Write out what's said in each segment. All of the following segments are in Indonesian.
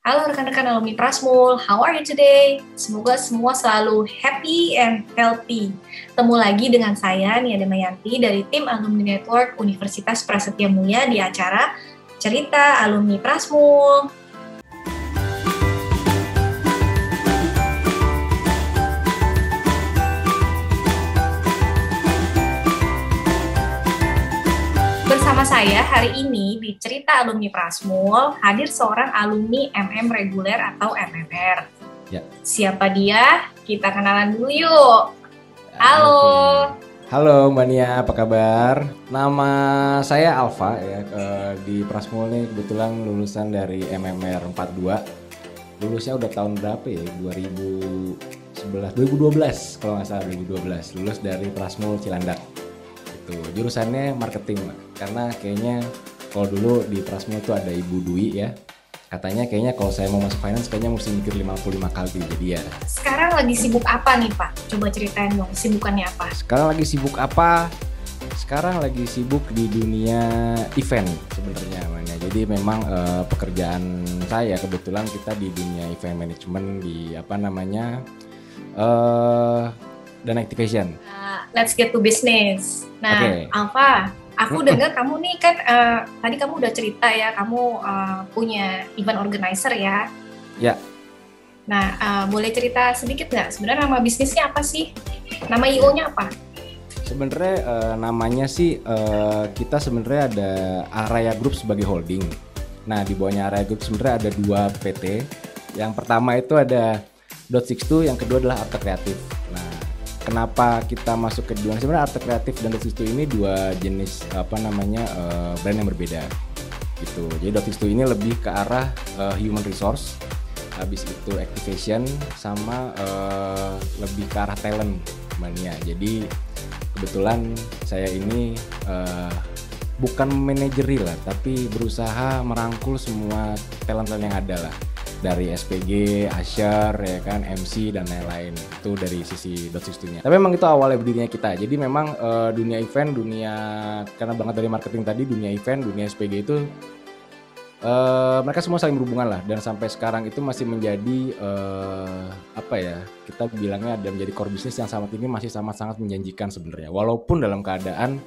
Halo rekan-rekan alumni Prasmul, how are you today? Semoga semua selalu happy and healthy. Temu lagi dengan saya, Nia Damayanti, dari tim Alumni Network Universitas Prasetya Mulia di acara Cerita Alumni Prasmul. Bersama saya hari ini di Cerita Alumni Prasmul hadir seorang alumni MM reguler atau MMR. Ya. Siapa dia? Kita kenalan dulu yuk. Halo. Oke. Halo Mbak Nia, apa kabar? Nama saya Alfa ya. Di Prasmul nih kebetulan lulusan dari MMR 42. Lulusnya udah tahun berapa ya? 2011, 2012 kalau nggak salah 2012. Lulus dari Prasmul Cilandak. Itu jurusannya marketing, Mbak. Karena kayaknya kalau dulu di Prasmul itu ada Ibu Dwi ya. Katanya kayaknya kalau saya mau masuk finance kayaknya mesti mikir 55 kali. Jadi ya Sekarang lagi sibuk apa nih Pak? Coba ceritain dong, sibukannya apa? Sekarang lagi sibuk apa? Sekarang lagi sibuk di dunia event sebenarnya namanya. Jadi memang eh, pekerjaan saya kebetulan kita di dunia event management di apa namanya eh dan activation. Nah, let's get to business. Nah, Oke. Alfa, aku dengar kamu nih kan eh, tadi kamu udah cerita ya, kamu eh, punya event organizer ya. Ya. Nah, eh, boleh cerita sedikit nggak? Sebenarnya nama bisnisnya apa sih? Nama IO-nya apa? Sebenarnya eh, namanya sih eh, kita sebenarnya ada Araya Group sebagai holding. Nah di bawahnya Araya Group sebenarnya ada dua PT. Yang pertama itu ada Dot 62, yang kedua adalah Arte Kreatif. Nah kenapa kita masuk ke dua? Sebenarnya Arte Kreatif dan Dot 62 ini dua jenis apa namanya eh, brand yang berbeda. Gitu. Jadi Dot 62 ini lebih ke arah eh, human resource. Habis itu activation sama eh, lebih ke arah talent mania. Jadi kebetulan saya ini eh, bukan manajeri lah tapi berusaha merangkul semua talent-talent yang ada lah dari SPG, Asher, ya kan, MC dan lain-lain itu dari sisi dot nya. Tapi memang itu awalnya berdirinya kita. Jadi memang eh, dunia event, dunia karena banget dari marketing tadi, dunia event, dunia SPG itu eh, mereka semua saling berhubungan lah dan sampai sekarang itu masih menjadi eh, apa ya kita bilangnya ada menjadi core bisnis yang sangat ini masih sangat-sangat menjanjikan sebenarnya walaupun dalam keadaan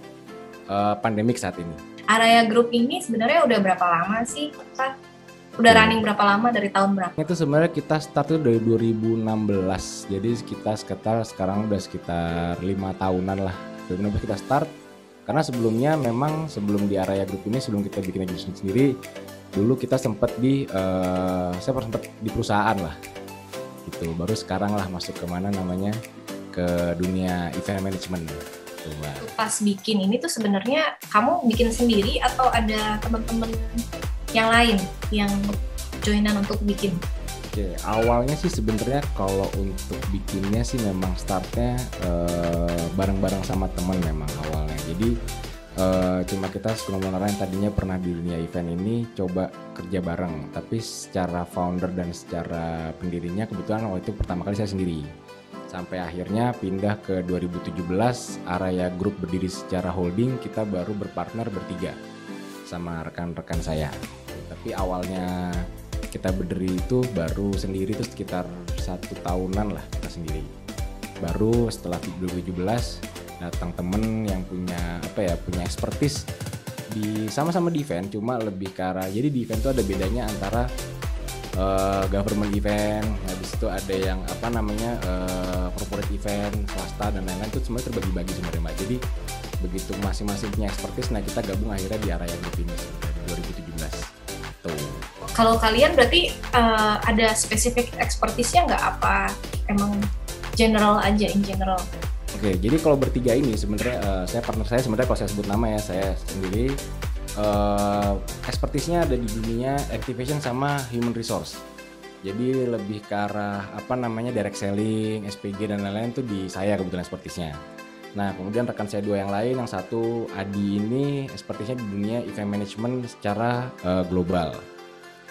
eh, pandemik saat ini. Araya Group ini sebenarnya udah berapa lama sih, Pak? Udah Hmm. running berapa lama? Dari tahun berapa? Itu sebenarnya kita start itu dari 2016 jadi kita sekitar sekarang udah sekitar lima tahunan lah. 2016 kita start. Karena sebelumnya memang sebelum di area grup ini sebelum kita bikin agency sendiri dulu kita sempat di eh, saya pernah sempat di perusahaan lah. Gitu. Baru sekarang lah masuk ke mana namanya? Ke dunia event management. Gitu, Mbak. Pas bikin ini tuh sebenarnya kamu bikin sendiri atau ada teman-teman yang lain yang joinan untuk bikin? Oke, awalnya sih sebenarnya kalau untuk bikinnya sih memang startnya eh, bareng-bareng sama teman memang awalnya. Jadi eh, cuma kita sekelompok yang tadinya pernah di dunia event ini coba kerja bareng, tapi secara founder dan secara pendirinya kebetulan waktu itu pertama kali saya sendiri. Sampai akhirnya pindah ke 2017 Araya Group berdiri secara holding, kita baru berpartner bertiga sama rekan-rekan saya. Tapi awalnya kita berdiri itu baru sendiri itu sekitar satu tahunan lah kita sendiri. Baru setelah 2017 datang temen yang punya apa ya punya expertise di sama-sama di event cuma lebih ke arah jadi di event itu ada bedanya antara eh, government event habis itu ada yang apa namanya eh, corporate event swasta dan lain-lain itu semuanya terbagi-bagi sebenarnya jadi begitu masing-masing punya expertise nah kita gabung akhirnya di area 2017 tuh Kalau kalian berarti eh, ada spesifik expertise-nya nggak apa emang general aja in general? Oke, jadi kalau bertiga ini sebenarnya eh, saya partner saya sebenarnya kalau saya sebut nama ya saya sendiri eh expertise-nya ada di dunia activation sama human resource. Jadi lebih ke arah apa namanya direct selling, SPG dan lain-lain itu di saya kebetulan expertise-nya. Nah, kemudian rekan saya dua yang lain, yang satu Adi ini expertise-nya di dunia event management secara eh, global.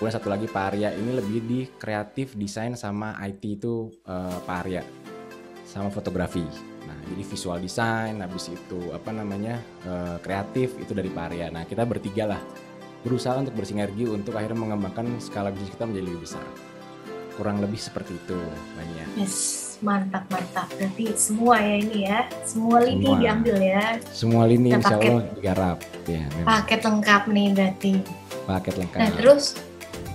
Kemudian satu lagi Pak Arya ini lebih di kreatif desain sama IT itu eh, Pak Arya sama fotografi. Nah, jadi visual design, habis itu apa namanya eh, kreatif itu dari Pak Arya. Nah, kita bertiga lah berusaha untuk bersinergi untuk akhirnya mengembangkan skala bisnis kita menjadi lebih besar. Kurang lebih seperti itu, banyak. Yes, mantap mantap. Berarti semua ya ini ya, semua lini Semua. diambil ya. Semua lini Nah, insya Allah digarap. Ya. Paket lengkap nih berarti. paket lengkap. Nah terus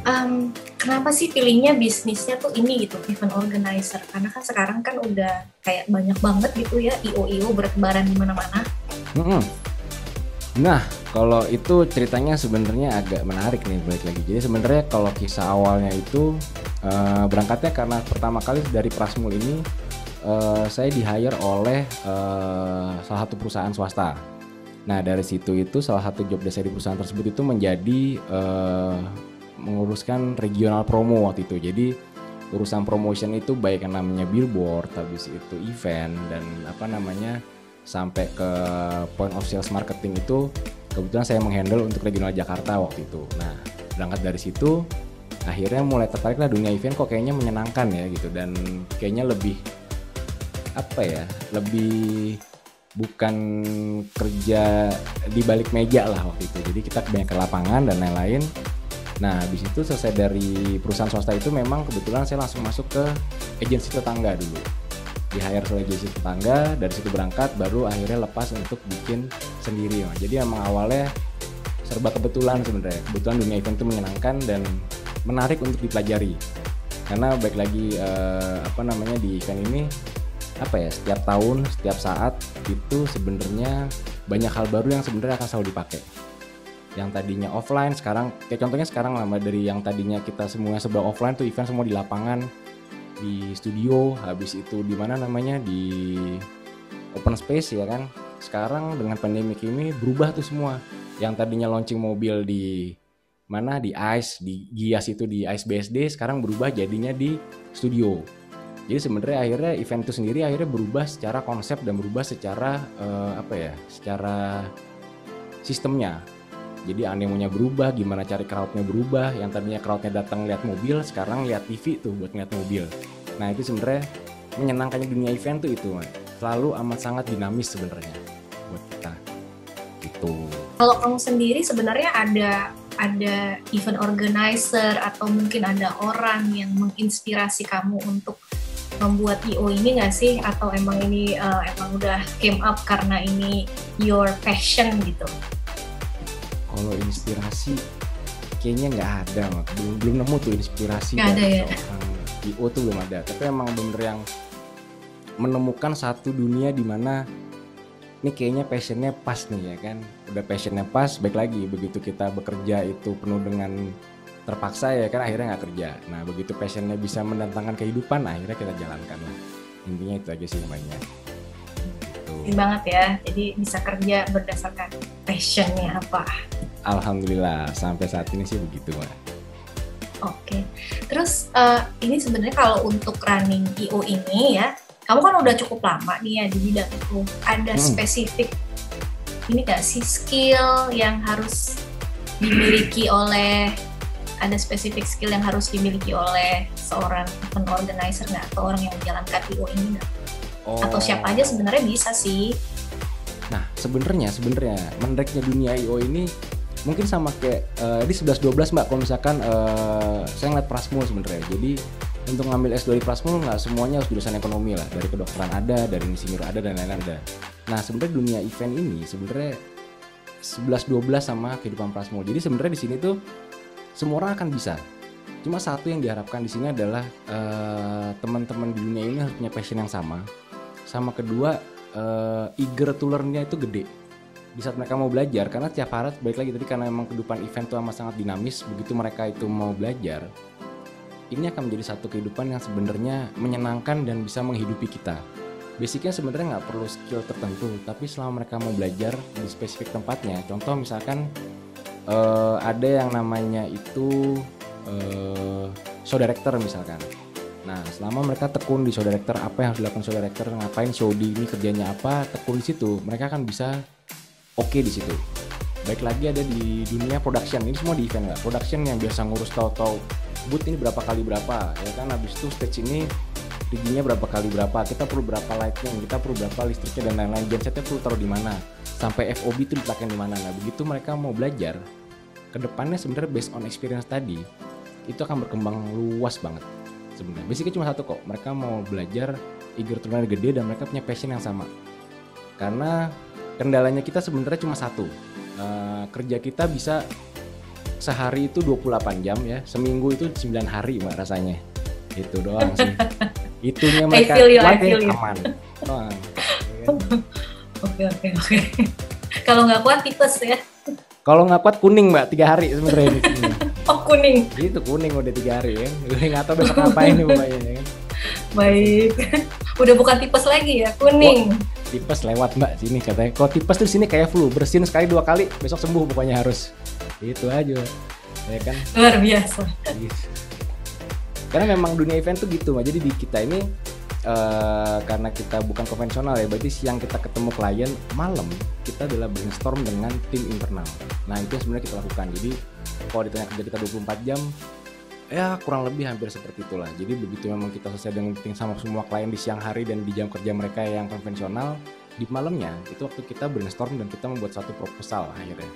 em, kenapa sih pilihnya bisnisnya tuh ini gitu event organizer? Karena kan sekarang kan udah kayak banyak banget gitu ya IO-IO bertebaran di mana-mana. Mm-mm. Nah, kalau itu ceritanya sebenarnya agak menarik nih balik lagi. Jadi sebenarnya kalau kisah awalnya itu eh, berangkatnya karena pertama kali dari Prasmul ini eh, saya di hire oleh eh, salah satu perusahaan swasta. Nah dari situ itu salah satu job desk saya di perusahaan tersebut itu menjadi eh, menguruskan regional promo waktu itu. Jadi urusan promotion itu baik yang namanya billboard, habis itu event dan apa namanya sampai ke point of sales marketing itu kebetulan saya menghandle untuk regional Jakarta waktu itu. Nah berangkat dari situ akhirnya mulai tertarik lah dunia event kok kayaknya menyenangkan ya gitu dan kayaknya lebih apa ya lebih bukan kerja di balik meja lah waktu itu jadi kita banyak ke lapangan dan lain-lain nah habis itu selesai dari perusahaan swasta itu memang kebetulan saya langsung masuk ke agensi tetangga dulu. Di hire oleh agensi tetangga dari situ berangkat baru akhirnya lepas untuk bikin sendiri. Mas. jadi emang awalnya serba kebetulan sebenarnya. Kebetulan dunia event itu menyenangkan dan menarik untuk dipelajari. Karena baik lagi eh, apa namanya di event ini apa ya setiap tahun setiap saat itu sebenarnya banyak hal baru yang sebenarnya akan selalu dipakai yang tadinya offline sekarang kayak contohnya sekarang lah Mbak, dari yang tadinya kita semua sebelum offline tuh event semua di lapangan di studio habis itu di mana namanya di open space ya kan? Sekarang dengan pandemi ini berubah tuh semua. Yang tadinya launching mobil di mana? Di ICE di Gias itu di ICE BSD sekarang berubah jadinya di studio. Jadi sebenarnya akhirnya event itu sendiri akhirnya berubah secara konsep dan berubah secara eh, apa ya? Secara sistemnya jadi animonya berubah gimana cari crowdnya berubah yang tadinya crowdnya datang lihat mobil sekarang lihat TV tuh buat ngeliat mobil nah itu sebenarnya menyenangkannya dunia event tuh itu Mas. selalu amat sangat dinamis sebenarnya buat kita gitu Kalau kamu sendiri sebenarnya ada ada event organizer atau mungkin ada orang yang menginspirasi kamu untuk membuat IO ini nggak sih? Atau emang ini eh, emang udah came up karena ini your passion gitu? Kalau inspirasi kayaknya nggak ada Mak. belum belum nemu tuh inspirasi ada dari ya? seorang IO tuh belum ada. Tapi emang bener yang menemukan satu dunia di mana ini kayaknya passionnya pas nih ya kan? Udah passionnya pas baik lagi. Begitu kita bekerja itu penuh dengan terpaksa ya kan? Akhirnya nggak kerja. Nah begitu passionnya bisa mendatangkan kehidupan akhirnya kita jalankan lah intinya itu aja sih namanya banget ya. Jadi bisa kerja berdasarkan passionnya apa? Alhamdulillah sampai saat ini sih begitu Mbak. Oke. Terus eh, ini sebenarnya kalau untuk running IO ini ya, kamu kan udah cukup lama nih ya di bidang itu. Ada Hmm. spesifik ini gak sih skill yang harus dimiliki oleh ada spesifik skill yang harus dimiliki oleh seorang event organizer nggak atau orang yang menjalankan IO ini nggak? Atau siapa aja sebenarnya bisa sih. Nah, sebenarnya sebenarnya menariknya dunia IO ini mungkin sama kayak eh, di 11 12 Mbak kalau misalkan eh, saya ngeliat Prasmul sebenarnya. Jadi untuk ngambil S2 di Prasmul nggak semuanya harus jurusan ekonomi lah. Dari kedokteran ada, dari insinyur ada dan lain-lain ada. Nah, sebenarnya dunia event ini sebenarnya 11 12 sama kehidupan Prasmul. Jadi sebenarnya di sini tuh semua orang akan bisa. Cuma satu yang diharapkan di sini adalah eh, teman-teman di dunia ini harus punya passion yang sama. Sama kedua eh, eager to learn-nya itu gede. Di saat mereka mau belajar karena tiap hari baik lagi tadi karena memang kehidupan event itu amat sangat dinamis begitu mereka itu mau belajar ini akan menjadi satu kehidupan yang sebenarnya menyenangkan dan bisa menghidupi kita. Basicnya sebenarnya nggak perlu skill tertentu tapi selama mereka mau belajar di spesifik tempatnya contoh misalkan eh, ada yang namanya itu eh, show director misalkan Nah, selama mereka tekun di show director, apa yang harus dilakukan show director, ngapain show di ini kerjanya apa, tekun di situ, mereka akan bisa oke di situ. Baik lagi ada di dunia production, ini semua di event nggak? Production yang biasa ngurus tahu-tahu boot ini berapa kali berapa, ya kan? Habis itu stage ini tingginya berapa kali berapa, kita perlu berapa lighting, kita perlu berapa listriknya dan lain-lain, gensetnya perlu taruh di mana, sampai FOB itu dipakai di mana. Nah, begitu mereka mau belajar, ke depannya sebenarnya based on experience tadi itu akan berkembang luas banget sebenarnya. Basicnya cuma satu kok, mereka mau belajar learn gede dan mereka punya passion yang sama. Karena kendalanya kita sebenarnya cuma satu, uh, kerja kita bisa sehari itu 28 jam ya, seminggu itu 9 hari mbak rasanya. Itu doang sih. Itunya mereka aman. Oke oke oke. Kalau nggak kuat tipes ya. Kalau nggak kuat kuning mbak tiga hari sebenarnya. oh kuning. Itu kuning udah tiga hari ya. Gue nggak tahu besok ngapain nih mbaknya ya kan. Baik. udah bukan tipes lagi ya kuning. Oh, tipes lewat mbak sini katanya. Kalau tipes tuh sini kayak flu bersin sekali dua kali besok sembuh pokoknya harus. Itu aja ya kan. Luar biasa. Karena memang dunia event tuh gitu mbak. Jadi di kita ini uh, karena kita bukan konvensional ya berarti siang kita ketemu klien malam kita adalah brainstorm dengan tim internal. Nah itu yang sebenarnya kita lakukan. Jadi kalau ditanya kerja kita 24 jam ya kurang lebih hampir seperti itulah. Jadi begitu memang kita selesai dengan meeting sama semua klien di siang hari dan di jam kerja mereka yang konvensional di malamnya itu waktu kita brainstorm dan kita membuat satu proposal akhirnya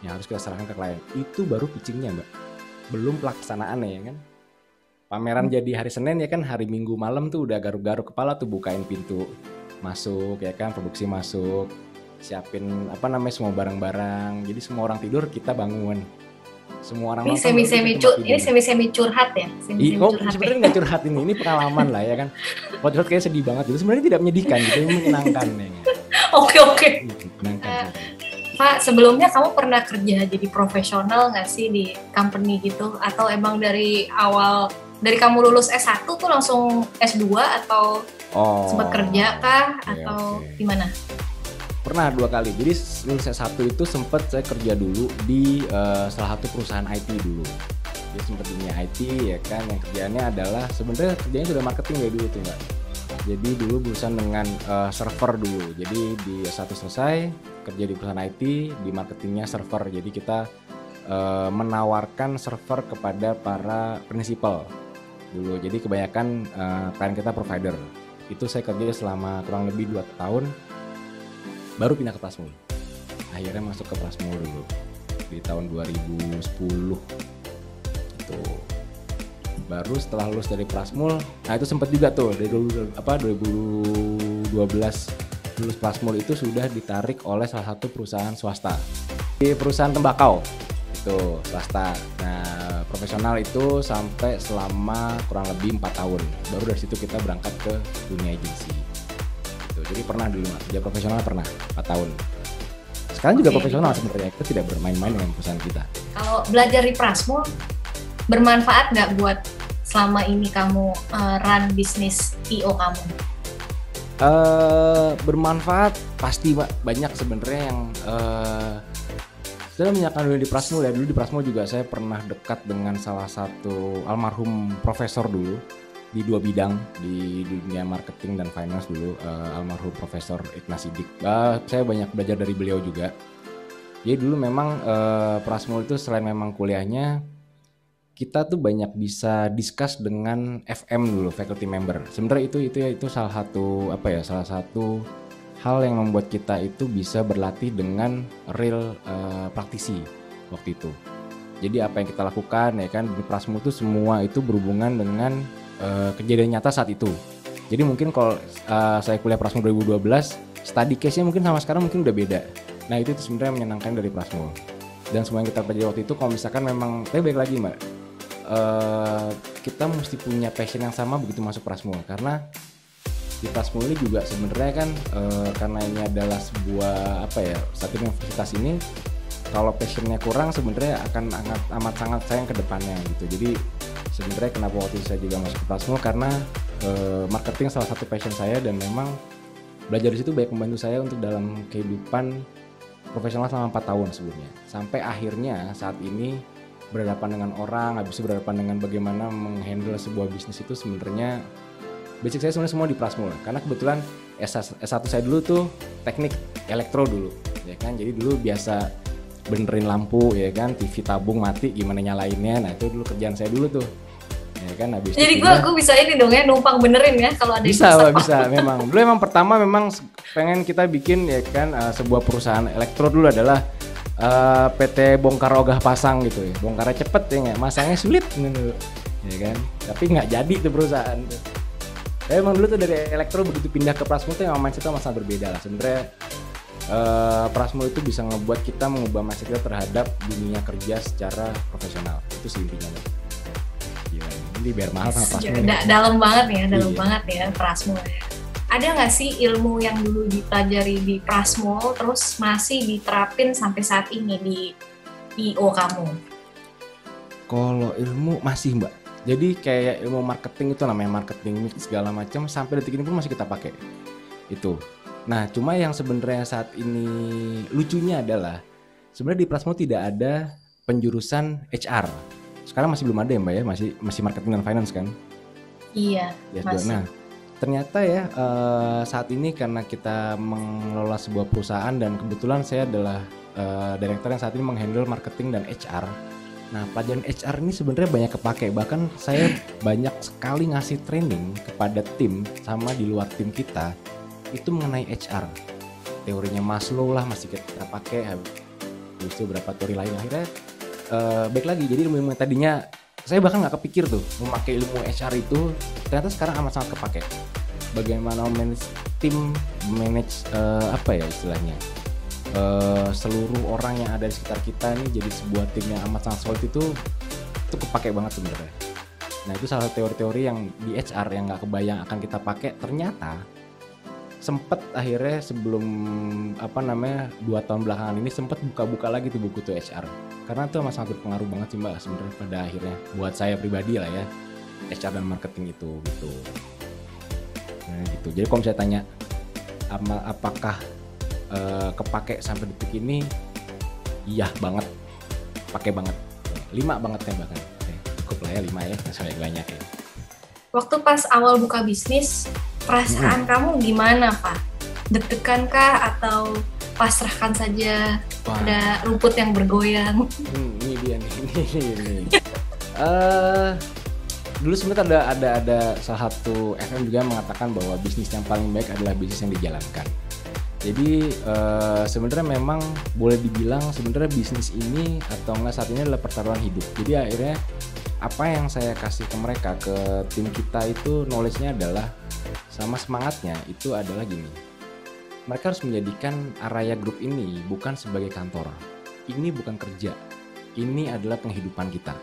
yang harus kita serahkan ke klien. Itu baru pitchingnya mbak. Belum pelaksanaannya ya kan pameran jadi hari Senin ya kan hari Minggu malam tuh udah garuk-garuk kepala tuh bukain pintu masuk ya kan produksi masuk siapin apa namanya semua barang-barang. Jadi semua orang tidur kita bangun. Semua orang ini semi semi cur ini semi semi curhat ya? Semi -semi oh, sebenarnya nggak curhat ini ini pengalaman lah ya kan. Kalau curhat kayak sedih banget gitu. Sebenarnya tidak menyedihkan gitu menyenangkan ya oke oke. Menyenangkan uh, Pak sebelumnya kamu pernah kerja jadi profesional nggak sih di company gitu? Atau emang dari awal dari kamu lulus S1 tuh langsung S2 atau oh, sempat kerja kah okay, atau okay. gimana? Pernah dua kali. Jadi lulus S1 itu sempat saya kerja dulu di uh, salah satu perusahaan IT dulu. Jadi sempat dunia IT ya kan yang kerjanya adalah sebenarnya kerjanya sudah marketing ya dulu tuh enggak. Jadi dulu berusaha dengan uh, server dulu. Jadi di S1 selesai kerja di perusahaan IT, di marketingnya server. Jadi kita uh, menawarkan server kepada para prinsipal dulu. Jadi kebanyakan uh, klien kita provider. Itu saya kerja selama kurang lebih 2 tahun baru pindah ke Plasmul. Akhirnya masuk ke Plasmul dulu di tahun 2010. Itu baru setelah lulus dari Plasmul, nah itu sempat juga tuh dari dulu apa 2012 lulus Plasmul itu sudah ditarik oleh salah satu perusahaan swasta di perusahaan tembakau itu swasta. Profesional itu sampai selama kurang lebih empat tahun. Baru dari situ kita berangkat ke dunia agensi. Gitu. Jadi pernah dulu kerja profesional pernah empat tahun. Sekarang okay. juga profesional sebenarnya kita tidak bermain-main dengan perusahaan kita. Kalau belajar di Prasmo bermanfaat nggak buat selama ini kamu uh, run bisnis IO kamu? Uh, bermanfaat pasti pak banyak sebenarnya yang uh, saya menyiapkan dulu di Prasmo ya dulu di Prasmo juga saya pernah dekat dengan salah satu almarhum profesor dulu di dua bidang di dunia marketing dan finance dulu uh, almarhum profesor Ignasi Sidik. Uh, saya banyak belajar dari beliau juga. Jadi dulu memang uh, Prasmo itu selain memang kuliahnya kita tuh banyak bisa discuss dengan FM dulu faculty member. Sebenarnya itu itu ya itu salah satu apa ya salah satu hal yang membuat kita itu bisa berlatih dengan real uh, praktisi waktu itu. Jadi apa yang kita lakukan ya kan di Prasmu itu semua itu berhubungan dengan uh, kejadian nyata saat itu. Jadi mungkin kalau uh, saya kuliah Prasmu 2012, study case-nya mungkin sama sekarang mungkin udah beda. Nah itu, itu sebenarnya menyenangkan dari Prasmu. Dan semua yang kita pelajari waktu itu kalau misalkan memang, tapi baik lagi mbak, uh, kita mesti punya passion yang sama begitu masuk Prasmu karena di Tasmu ini juga sebenarnya kan e, karena ini adalah sebuah apa ya satu universitas ini kalau passionnya kurang sebenarnya akan amat, amat sangat sayang ke depannya gitu. Jadi sebenarnya kenapa waktu itu saya juga masuk ke Tasmu? Karena e, marketing salah satu passion saya dan memang belajar di situ baik membantu saya untuk dalam kehidupan profesional selama 4 tahun sebelumnya. Sampai akhirnya saat ini berhadapan dengan orang habis berhadapan dengan bagaimana menghandle sebuah bisnis itu sebenarnya basic saya sebenarnya semua di Prasmul karena kebetulan S1, S1 saya dulu tuh teknik elektro dulu ya kan? Jadi dulu biasa benerin lampu ya kan? TV tabung mati gimana nyalainnya? Nah itu dulu kerjaan saya dulu tuh ya kan? Habis jadi gue gue bisa ini dong ya numpang benerin ya kalau ada bisa bisa, bisa memang. Dulu emang pertama memang pengen kita bikin ya kan uh, sebuah perusahaan elektro dulu adalah uh, PT bongkar ogah pasang gitu ya. Bongkarnya cepet ya nggak? Masangnya sulit gitu ya kan? Tapi nggak jadi tuh perusahaan tuh tapi emang dulu tuh dari elektro begitu pindah ke Prasmul tuh yang mindsetnya sangat berbeda lah sebenarnya uh, Prasmul itu bisa ngebuat kita mengubah mindset kita terhadap dunia kerja secara profesional itu sih intinya Gila, ini biar mahal sama Prasmul da dalam banget ya dalam iya. banget ya Prasmul ya ada nggak sih ilmu yang dulu dipelajari di Prasmul terus masih diterapin sampai saat ini di IO kamu? Kalau ilmu masih mbak. Jadi kayak ilmu marketing itu namanya marketing segala macam sampai detik ini pun masih kita pakai. Itu. Nah, cuma yang sebenarnya saat ini lucunya adalah sebenarnya di Prasmul tidak ada penjurusan HR. Sekarang masih belum ada ya mbak ya, masih masih marketing dan finance kan? Iya. Ya, masih. Nah, ternyata ya uh, saat ini karena kita mengelola sebuah perusahaan dan kebetulan saya adalah uh, direktur yang saat ini menghandle marketing dan HR. Nah, pelajaran HR ini sebenarnya banyak kepake. Bahkan saya banyak sekali ngasih training kepada tim sama di luar tim kita itu mengenai HR. Teorinya Maslow lah masih kita pakai. Itu beberapa teori lain akhirnya uh, baik lagi. Jadi ilmu yang tadinya saya bahkan nggak kepikir tuh memakai ilmu HR itu ternyata sekarang amat sangat kepake bagaimana manage tim manage uh, apa ya istilahnya uh, seluruh orang yang ada di sekitar kita ini jadi sebuah tim yang amat sangat solid itu itu kepake banget sebenarnya. Nah itu salah teori-teori yang di HR yang nggak kebayang akan kita pakai. Ternyata sempet akhirnya sebelum apa namanya dua tahun belakangan ini sempet buka-buka lagi tuh buku tuh HR karena itu masih sangat berpengaruh banget sih mbak sebenarnya pada akhirnya. Buat saya pribadi lah ya HR dan marketing itu gitu. Nah, gitu. Jadi kalau saya tanya apakah uh, kepake sampai detik ini iya banget pakai banget lima banget ya bahkan cukup lah ya lima ya sampai banyak ya waktu pas awal buka bisnis Perasaan hmm. kamu gimana, Pak? Deg-degan kah atau pasrahkan saja Wah. ada rumput yang bergoyang? Hmm, ini dia nih, ini, ini. uh, dulu sebenarnya ada ada ada salah satu FM juga mengatakan bahwa bisnis yang paling baik adalah bisnis yang dijalankan. Jadi uh, sebenarnya memang boleh dibilang sebenarnya bisnis ini atau enggak saat ini adalah pertaruhan hidup. Jadi akhirnya apa yang saya kasih ke mereka ke tim kita itu knowledge-nya adalah sama semangatnya itu adalah gini. Mereka harus menjadikan Araya Group ini bukan sebagai kantor. Ini bukan kerja. Ini adalah penghidupan kita.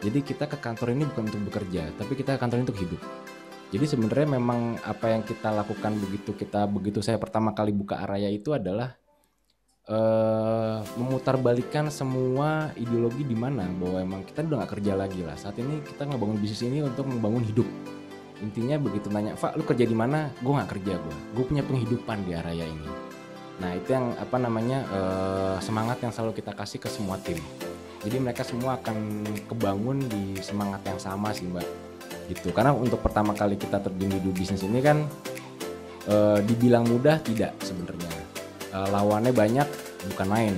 Jadi kita ke kantor ini bukan untuk bekerja, tapi kita ke kantor ini untuk hidup. Jadi sebenarnya memang apa yang kita lakukan begitu kita begitu saya pertama kali buka Araya itu adalah uh, memutarbalikkan semua ideologi di mana bahwa emang kita udah nggak kerja lagi lah. Saat ini kita ngebangun bisnis ini untuk membangun hidup. Intinya begitu nanya Pak lu kerja di mana? Gue nggak kerja gue gue punya penghidupan di area ini. Nah itu yang apa namanya uh, semangat yang selalu kita kasih ke semua tim. Jadi mereka semua akan kebangun di semangat yang sama sih mbak gitu karena untuk pertama kali kita terjun di bisnis ini kan uh, dibilang mudah tidak sebenarnya uh, lawannya banyak bukan main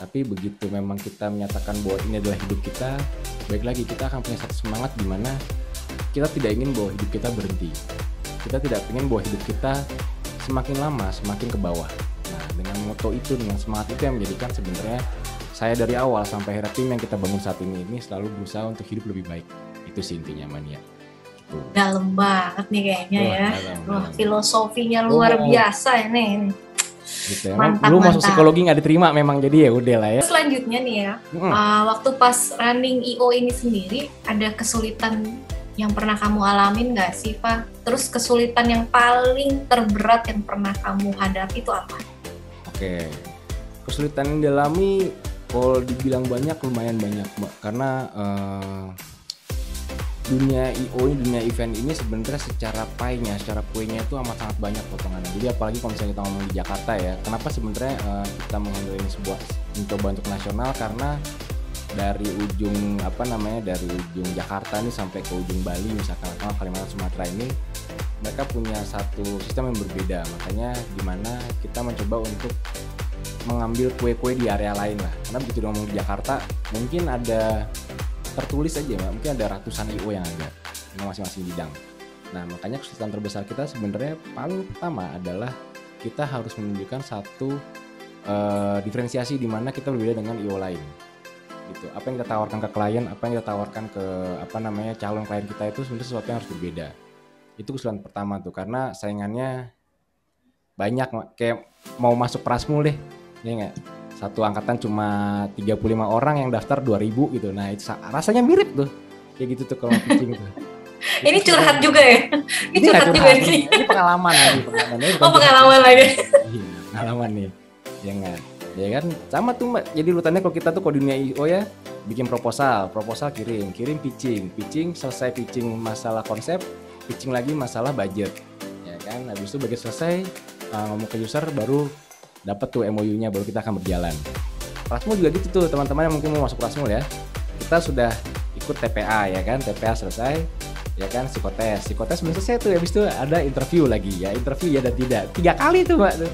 tapi begitu memang kita menyatakan bahwa ini adalah hidup kita baik lagi kita akan punya satu semangat di mana kita tidak ingin bahwa hidup kita berhenti. Kita tidak ingin bahwa hidup kita semakin lama semakin ke bawah. Nah, dengan moto itu, dengan semangat itu yang menjadikan sebenarnya saya dari awal sampai akhirnya tim yang kita bangun saat ini ini selalu berusaha untuk hidup lebih baik. Itu sih intinya mania. Gitu. Dalam banget nih kayaknya Wah, ya. Dalam, Wah, dalam. filosofinya luar oh. biasa ini gitu ya. Mantap, lu masuk psikologi nggak diterima memang jadi ya udah lah ya. Selanjutnya nih ya, hmm. uh, waktu pas running IO ini sendiri ada kesulitan yang pernah kamu alamin nggak sih, Pak? Terus kesulitan yang paling terberat yang pernah kamu hadapi itu apa? Oke, kesulitan yang dialami kalau dibilang banyak lumayan banyak, Mbak. Karena uh, dunia IO ini, dunia event ini sebenarnya secara pie-nya, secara kuenya itu amat sangat banyak potongannya. Jadi apalagi kalau misalnya kita ngomong di Jakarta ya, kenapa sebenarnya uh, kita mengambil ini sebuah mencoba untuk nasional? Karena dari ujung apa namanya dari ujung Jakarta nih sampai ke ujung Bali misalkan atau Kalimantan Sumatera ini mereka punya satu sistem yang berbeda. Makanya di mana kita mencoba untuk mengambil kue-kue di area lain lah. Karena begitu ngomong di Jakarta mungkin ada tertulis aja mbak. Mungkin ada ratusan IO yang ada yang masing-masing bidang. Nah makanya kesulitan terbesar kita sebenarnya paling pertama adalah kita harus menunjukkan satu uh, diferensiasi di mana kita berbeda dengan IO lain. Gitu. Apa yang kita tawarkan ke klien apa yang kita tawarkan ke apa namanya calon klien kita itu sebenarnya sesuatu yang harus berbeda. Itu kesulitan pertama tuh karena saingannya banyak kayak mau masuk Prasmul deh ya nggak satu angkatan cuma 35 orang yang daftar 2000 gitu. Nah itu rasanya mirip tuh. Kayak gitu tuh kalau pitching tuh. Ini curhat juga ya? Ini, ini curhat, juga nih ini. Pengalaman lagi pengalaman. Ini oh pengalaman lagi. Iya pengalaman nih. Ya nggak? Ya kan? Sama tuh mbak. Jadi urutannya kalau kita tuh kalau dunia IO ya bikin proposal. Proposal kirim. Kirim pitching. Pitching selesai pitching masalah konsep pitching lagi masalah budget. Ya kan? Habis itu begitu selesai uh, ngomong ke user baru dapat tuh MOU-nya baru kita akan berjalan. Prasmul juga gitu tuh teman-teman yang mungkin mau masuk Prasmul ya. Kita sudah ikut TPA ya kan, TPA selesai ya kan psikotes. Psikotes belum selesai tuh habis itu ada interview lagi ya. Interview ya dan tidak. Tiga kali tuh mbak tuh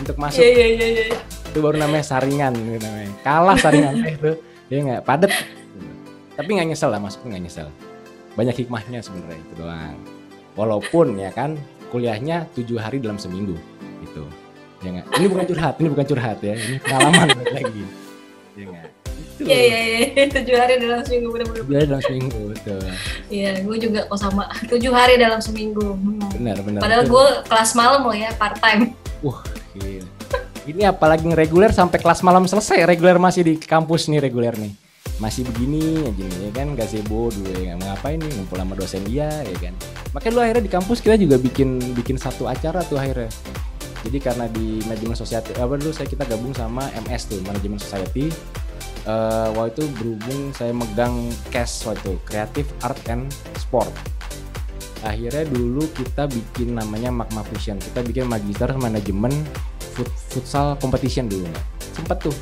untuk masuk. Iya iya iya iya itu baru namanya saringan gitu namanya. Kalah saringan itu. Ya nggak? Padet tapi nggak nyesel lah masuk nggak nyesel. Banyak hikmahnya sebenarnya itu doang. Walaupun ya kan kuliahnya tujuh hari dalam seminggu gitu ya nggak ini bukan curhat ini bukan curhat ya ini pengalaman lagi ya nggak Iya iya iya tujuh hari dalam seminggu benar-benar. Tujuh hari dalam seminggu betul. Iya gue juga kok sama tujuh hari dalam seminggu. Hmm. Benar benar. Padahal gue kelas malam loh ya part time. Wah gila. Ini apalagi reguler sampai kelas malam selesai reguler masih di kampus nih reguler nih masih begini aja nih ya kan gazebo dulu ya ngapain nih ngumpul sama dosen dia ya kan makanya lu akhirnya di kampus kita juga bikin bikin satu acara tuh akhirnya jadi karena di manajemen society apa dulu saya kita gabung sama MS tuh manajemen society. Uh, waktu itu berhubung saya megang cash waktu itu creative art and sport. Akhirnya dulu kita bikin namanya Magma Fusion. Kita bikin magister manajemen fut futsal competition dulu. Sempet tuh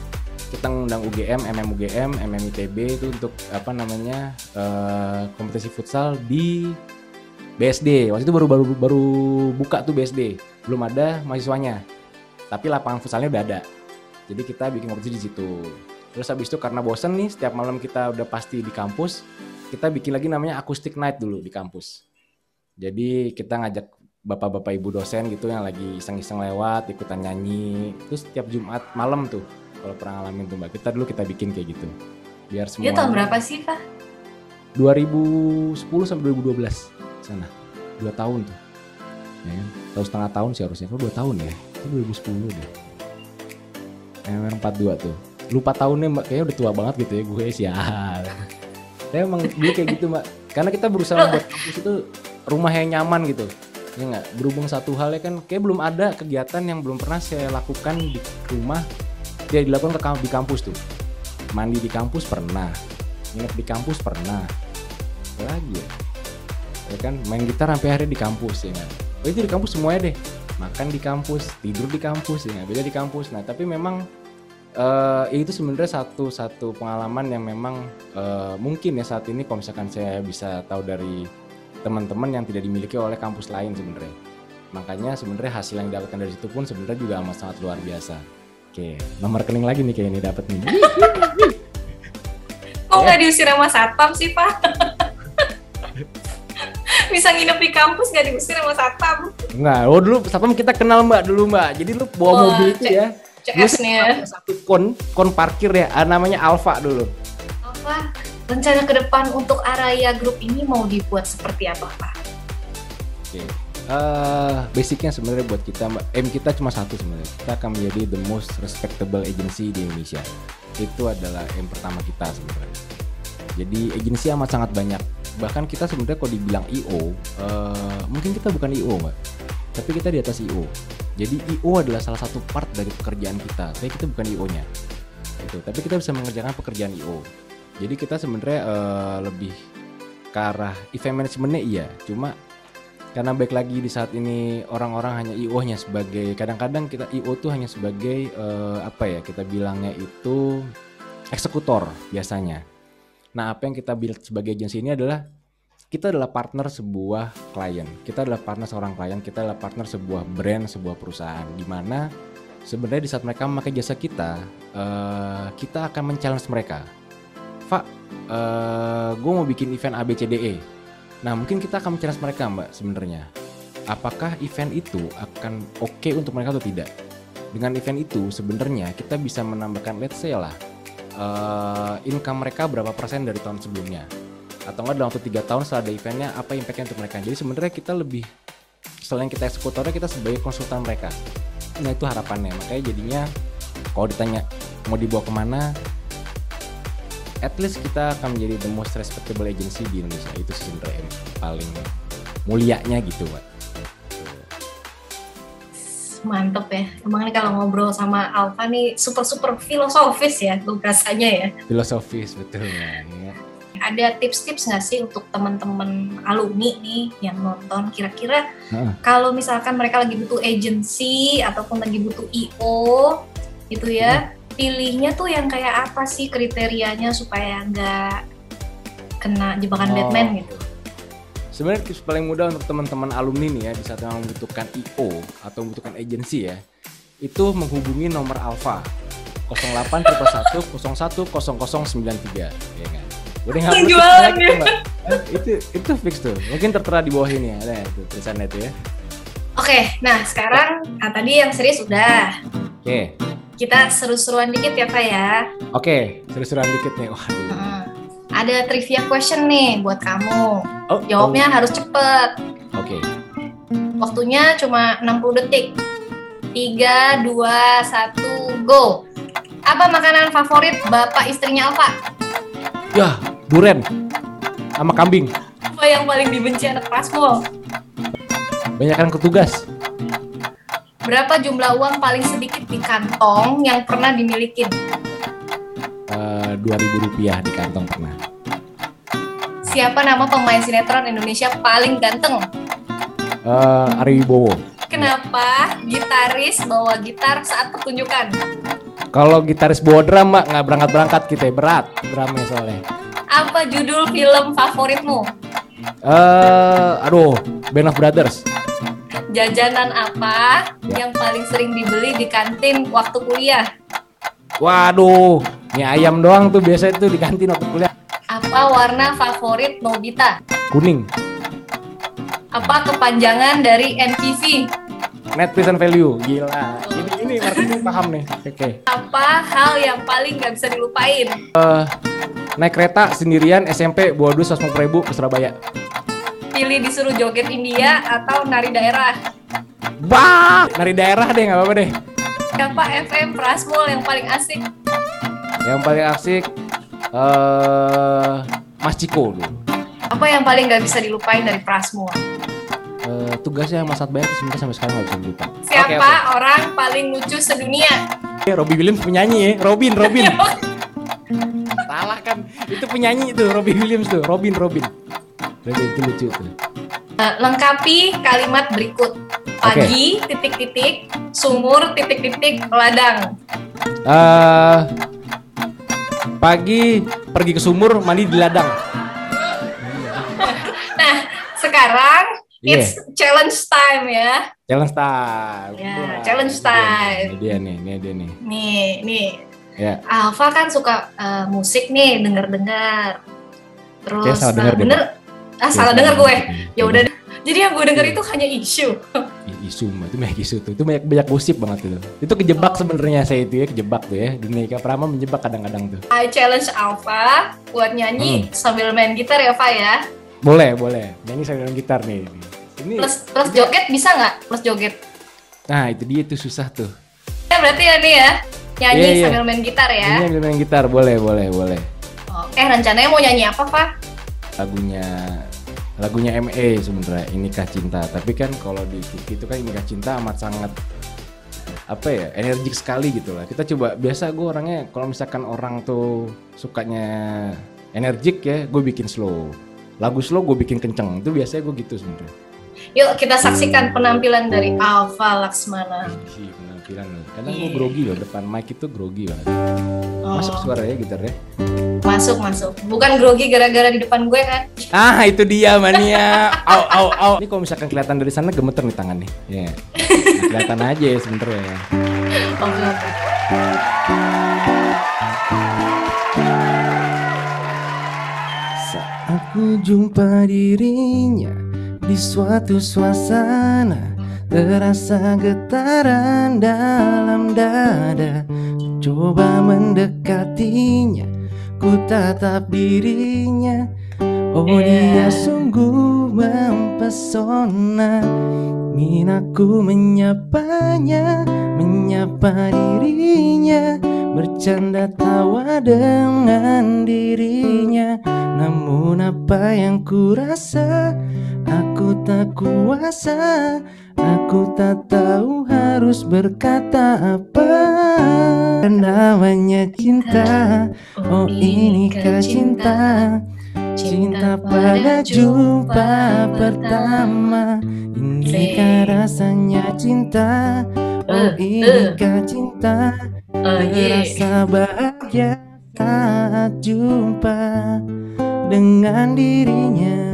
kita ngundang UGM, MM UGM, MM ITB itu untuk apa namanya uh, kompetisi futsal di BSD. Waktu itu baru baru baru buka tuh BSD, belum ada mahasiswanya. Tapi lapangan futsalnya udah ada. Jadi kita bikin kompetisi di situ. Terus habis itu karena bosen nih, setiap malam kita udah pasti di kampus, kita bikin lagi namanya acoustic night dulu di kampus. Jadi kita ngajak bapak-bapak ibu dosen gitu yang lagi iseng-iseng lewat, ikutan nyanyi. Terus setiap Jumat malam tuh kalau pernah ngalamin tuh mbak kita dulu kita bikin kayak gitu biar semua itu tahun berapa sih pak 2010 sampai 2012 sana dua tahun tuh ya kan? Tahu setengah tahun sih harusnya. Kalau dua tahun ya? Itu 2010 deh. MR 42 tuh. Lupa tahunnya mbak. Kayaknya udah tua banget gitu ya gue sih ya emang dulu kayak gitu mbak. Karena kita berusaha membuat kampus itu rumah yang nyaman gitu. Ya nggak? Berhubung satu hal ya kan kayak belum ada kegiatan yang belum pernah saya lakukan di rumah. Dia dilakukan ke di kampus tuh. Mandi di kampus pernah. Nginep di kampus pernah. Lagi ya? Ya kan? Main gitar sampai hari di kampus ya kan oh itu di kampus semuanya deh. Makan di kampus tidur di kampus ya beda di kampus. Nah tapi memang uh, itu sebenarnya satu satu pengalaman yang memang uh, mungkin ya saat ini kalau misalkan saya bisa tahu dari teman-teman yang tidak dimiliki oleh kampus lain sebenarnya. Makanya sebenarnya hasil yang didapatkan dari situ pun sebenarnya juga amat sangat luar biasa. Oke, nomor rekening lagi nih kayak ini dapat nih. Kok nggak diusir sama satpam sih pak? Bisa nginep di kampus nggak diusir sama satpam? Enggak, oh dulu satpam kita kenal mbak dulu mbak. Jadi lu bawa oh, mobil itu ya. CS-nya. Satu kon, kon parkir ya, ah, namanya Alfa dulu. Alfa, rencana ke depan untuk Araya Group ini mau dibuat seperti apa pak? Oke, Uh, basicnya sebenarnya buat kita M kita cuma satu sebenarnya kita akan menjadi the most respectable agency di Indonesia itu adalah M pertama kita sebenarnya jadi agensi amat sangat banyak bahkan kita sebenarnya kalau dibilang IO uh, eh, mungkin kita bukan IO mbak tapi kita di atas IO jadi IO adalah salah satu part dari pekerjaan kita tapi kita bukan IO nya itu tapi kita bisa mengerjakan pekerjaan IO jadi kita sebenarnya uh, lebih ke arah event managementnya iya. Cuma karena baik lagi di saat ini orang-orang hanya IO-nya sebagai kadang-kadang kita IO tuh hanya sebagai uh, apa ya kita bilangnya itu eksekutor biasanya. Nah apa yang kita build sebagai agensi ini adalah kita adalah partner sebuah klien, kita adalah partner seorang klien, kita adalah partner sebuah brand, sebuah perusahaan, di mana sebenarnya di saat mereka memakai jasa kita, uh, kita akan men-challenge mereka. Pak, uh, gue mau bikin event ABCDE, Nah, mungkin kita akan mencari mereka, Mbak, sebenarnya. Apakah event itu akan oke okay untuk mereka atau tidak? dengan event itu sebenarnya kita bisa menambahkan let's say lah uh, income mereka berapa persen dari tahun sebelumnya? Atau enggak dalam waktu tiga tahun setelah ada eventnya apa impactnya untuk mereka? Jadi sebenarnya kita lebih selain kita eksekutornya kita sebagai konsultan mereka. Nah itu harapannya. Makanya jadinya kalau ditanya mau dibawa ke mana at least kita akan menjadi the most respectable agency di Indonesia. Itu sebenarnya paling mulianya gitu Pak mantep ya. Emang nih kalau ngobrol sama Alfa nih super super filosofis ya, tuh rasanya ya. Filosofis betul ya. Ada tips-tips nggak sih untuk teman-teman alumni nih yang nonton? Kira-kira kalau misalkan mereka lagi butuh agency ataupun lagi butuh IO gitu ya, pilihnya tuh yang kayak apa sih kriterianya supaya nggak kena jebakan oh. Batman gitu? Sebenarnya tips paling mudah untuk teman-teman alumni nih ya di saat yang membutuhkan IO atau membutuhkan agensi ya, itu menghubungi nomor Alfa 08 01 0093 ya kan. Udah nggak perlu mbak. itu itu fix tuh. Mungkin tertera di bawah ini ya, ada tuh tulisannya tuh ya. Oke, nah sekarang nah, tadi yang serius udah. Oke. Kita seru-seruan dikit ya Pak ya. Oke, seru-seruan dikit nih. Wah. Hmm ada trivia question nih buat kamu. Oh, Jawabnya oh. harus cepet. Oke. Okay. Waktunya cuma 60 detik. 3, 2, 1, go. Apa makanan favorit bapak istrinya Alfa? Ya, duren. Sama kambing. Apa yang paling dibenci anak Prasmo? Banyakan ketugas. Berapa jumlah uang paling sedikit di kantong yang pernah dimiliki? Uh, ribu rupiah di kantong pernah. Siapa nama pemain sinetron Indonesia paling ganteng? Uh, Ari Wibowo. Kenapa gitaris bawa gitar saat pertunjukan? Kalau gitaris bawa drum, mbak nggak berangkat-berangkat kita ya. berat drumnya soalnya. Apa judul film favoritmu? Eh, uh, aduh, Band of Brothers. Jajanan apa ya. yang paling sering dibeli di kantin waktu kuliah? Waduh, mie ayam doang tuh biasa itu di kantin waktu kuliah. Apa warna favorit Nobita? Kuning. Apa kepanjangan dari NPV? Net present value. Gila. Ini ini marketing paham nih. Oke. Okay. Apa hal yang paling nggak bisa dilupain? Uh, naik kereta sendirian SMP bawa duit seratus ribu ke Surabaya. Pilih disuruh joget India atau nari daerah? Bah, nari daerah deh nggak apa-apa deh. Siapa FM Prasmul yang paling asik? Yang paling asik uh, Mas Ciko dulu. Apa yang paling nggak bisa dilupain dari Prasmo? Uh, tugasnya Mas Atbaya sebenarnya sampai sekarang nggak bisa dilupa. Siapa okay, okay. orang paling lucu sedunia? Eh, Robby Williams penyanyi ya, Robin, Robin. Salah kan, itu penyanyi itu Robby Williams tuh, Robin, Robin. Robin itu lucu tuh. Uh, lengkapi kalimat berikut. Pagi, titik-titik, okay. sumur, titik-titik, ladang. Uh, Pagi pergi ke sumur, mandi di ladang. Nah, sekarang yeah. it's challenge time ya. Challenge time. Ya, yeah, challenge time. Ini dia nih, ini dia nih. Nih, nih. Ya. Alfa kan suka uh, musik nih, denger-dengar. Terus, salah denger uh, bener, ah salah denger gue. Ya udah jadi yang gue denger itu hanya isu. isu itu banyak isu tuh. Itu banyak banyak gosip banget tuh. Itu kejebak oh. sebenarnya saya itu ya, kejebak tuh ya. Dunia Ika Prama menjebak kadang-kadang tuh. I challenge Alpha buat nyanyi hmm. sambil main gitar ya, Pak ya. Boleh, boleh. Nyanyi sambil main gitar nih. Ini plus plus joget bisa nggak? Plus joget. Nah, itu dia tuh susah tuh. Ya berarti ya nih ya. Nyanyi yeah, yeah. sambil main gitar ya. Nyanyi sambil main gitar, boleh, boleh, boleh. Oke, rencananya mau nyanyi apa, Pak? Lagunya lagunya ME sebenarnya Inikah Cinta. Tapi kan kalau di itu kan Inikah Cinta amat sangat apa ya energik sekali gitu lah. Kita coba biasa gue orangnya kalau misalkan orang tuh sukanya energik ya gue bikin slow. Lagu slow gue bikin kenceng itu biasanya gue gitu sebenarnya. Yuk kita saksikan penampilan dari Alfa Laksmana. Iya penampilan. Karena yeah. gue grogi loh depan mic itu grogi banget. Oh. masuk suaranya gitarnya Masuk, masuk. Bukan grogi gara-gara di depan gue kan? Ah, itu dia mania. au, au, au. Ini kalau misalkan kelihatan dari sana gemeter nih tangan nih. Ya. Yeah. Nah, kelihatan aja ya sebenernya. ya. Oke. Saat ku jumpa dirinya di suatu suasana Terasa getaran dalam dada Coba mendekatinya Ku tatap dirinya. Oh dia sungguh mempesona. Ingin aku menyapanya Menyapa dirinya. Bercanda tawa dengan dirinya. Namun apa yang ku rasa Aku tak kuasa. Aku tak tahu harus berkata apa Namanya cinta. Oh inikah cinta? Cinta pada jumpa pertama. Inikah rasanya cinta? Oh inikah cinta? Terasa bahagia saat jumpa dengan dirinya.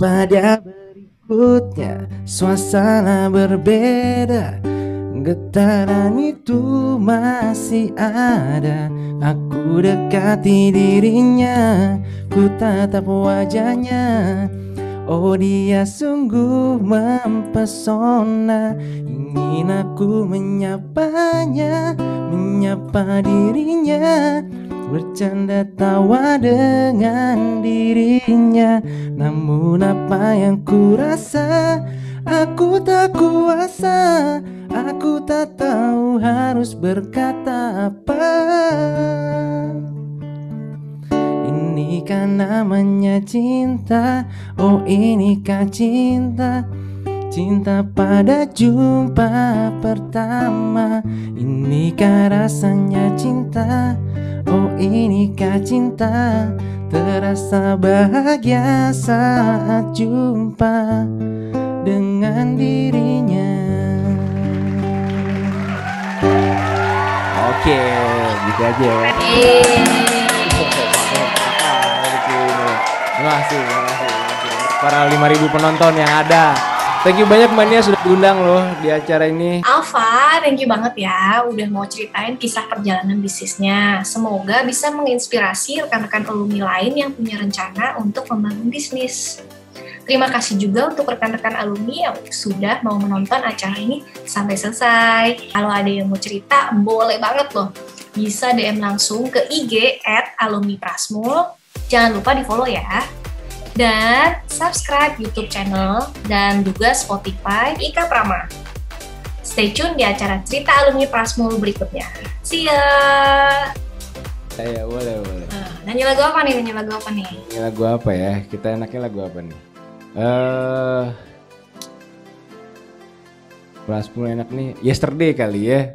Pada berikutnya suasana berbeda Getaran itu masih ada. Aku dekati dirinya Ku tatap wajahnya. Oh dia sungguh mempesona. Ingin aku menyapanya Menyapa dirinya. Bercanda tawa dengan dirinya. Namun apa yang ku rasa Aku tak kuasa Aku tak tahu harus berkata apa. Ini kan namanya cinta? Oh inikah cinta? Cinta pada jumpa pertama. Inikah rasanya cinta? Oh inikah cinta? Terasa bahagia saat jumpa Dengan dirinya Oke, gitu aja ya Terima kasih, terima kasih, Para 5000 penonton yang ada Thank you banyak Mania sudah diundang loh di acara ini. Alfa, thank you banget ya udah mau ceritain kisah perjalanan bisnisnya. Semoga bisa menginspirasi rekan-rekan alumni lain yang punya rencana untuk membangun bisnis. Terima kasih juga untuk rekan-rekan alumni yang sudah mau menonton acara ini sampai selesai. Kalau ada yang mau cerita, boleh banget loh. Bisa DM langsung ke IG at alumni Prasmul. Jangan lupa di follow ya dan subscribe YouTube channel dan juga Spotify Ika Prama. Stay tune di acara cerita alumni Prasmul berikutnya. See ya. Ya, boleh, boleh. Uh, nyanyi lagu apa nih? Nyanyi lagu apa nih? Nyanyi lagu apa ya? Kita enaknya lagu apa nih? Uh, Prasmul enak nih. Yesterday kali ya.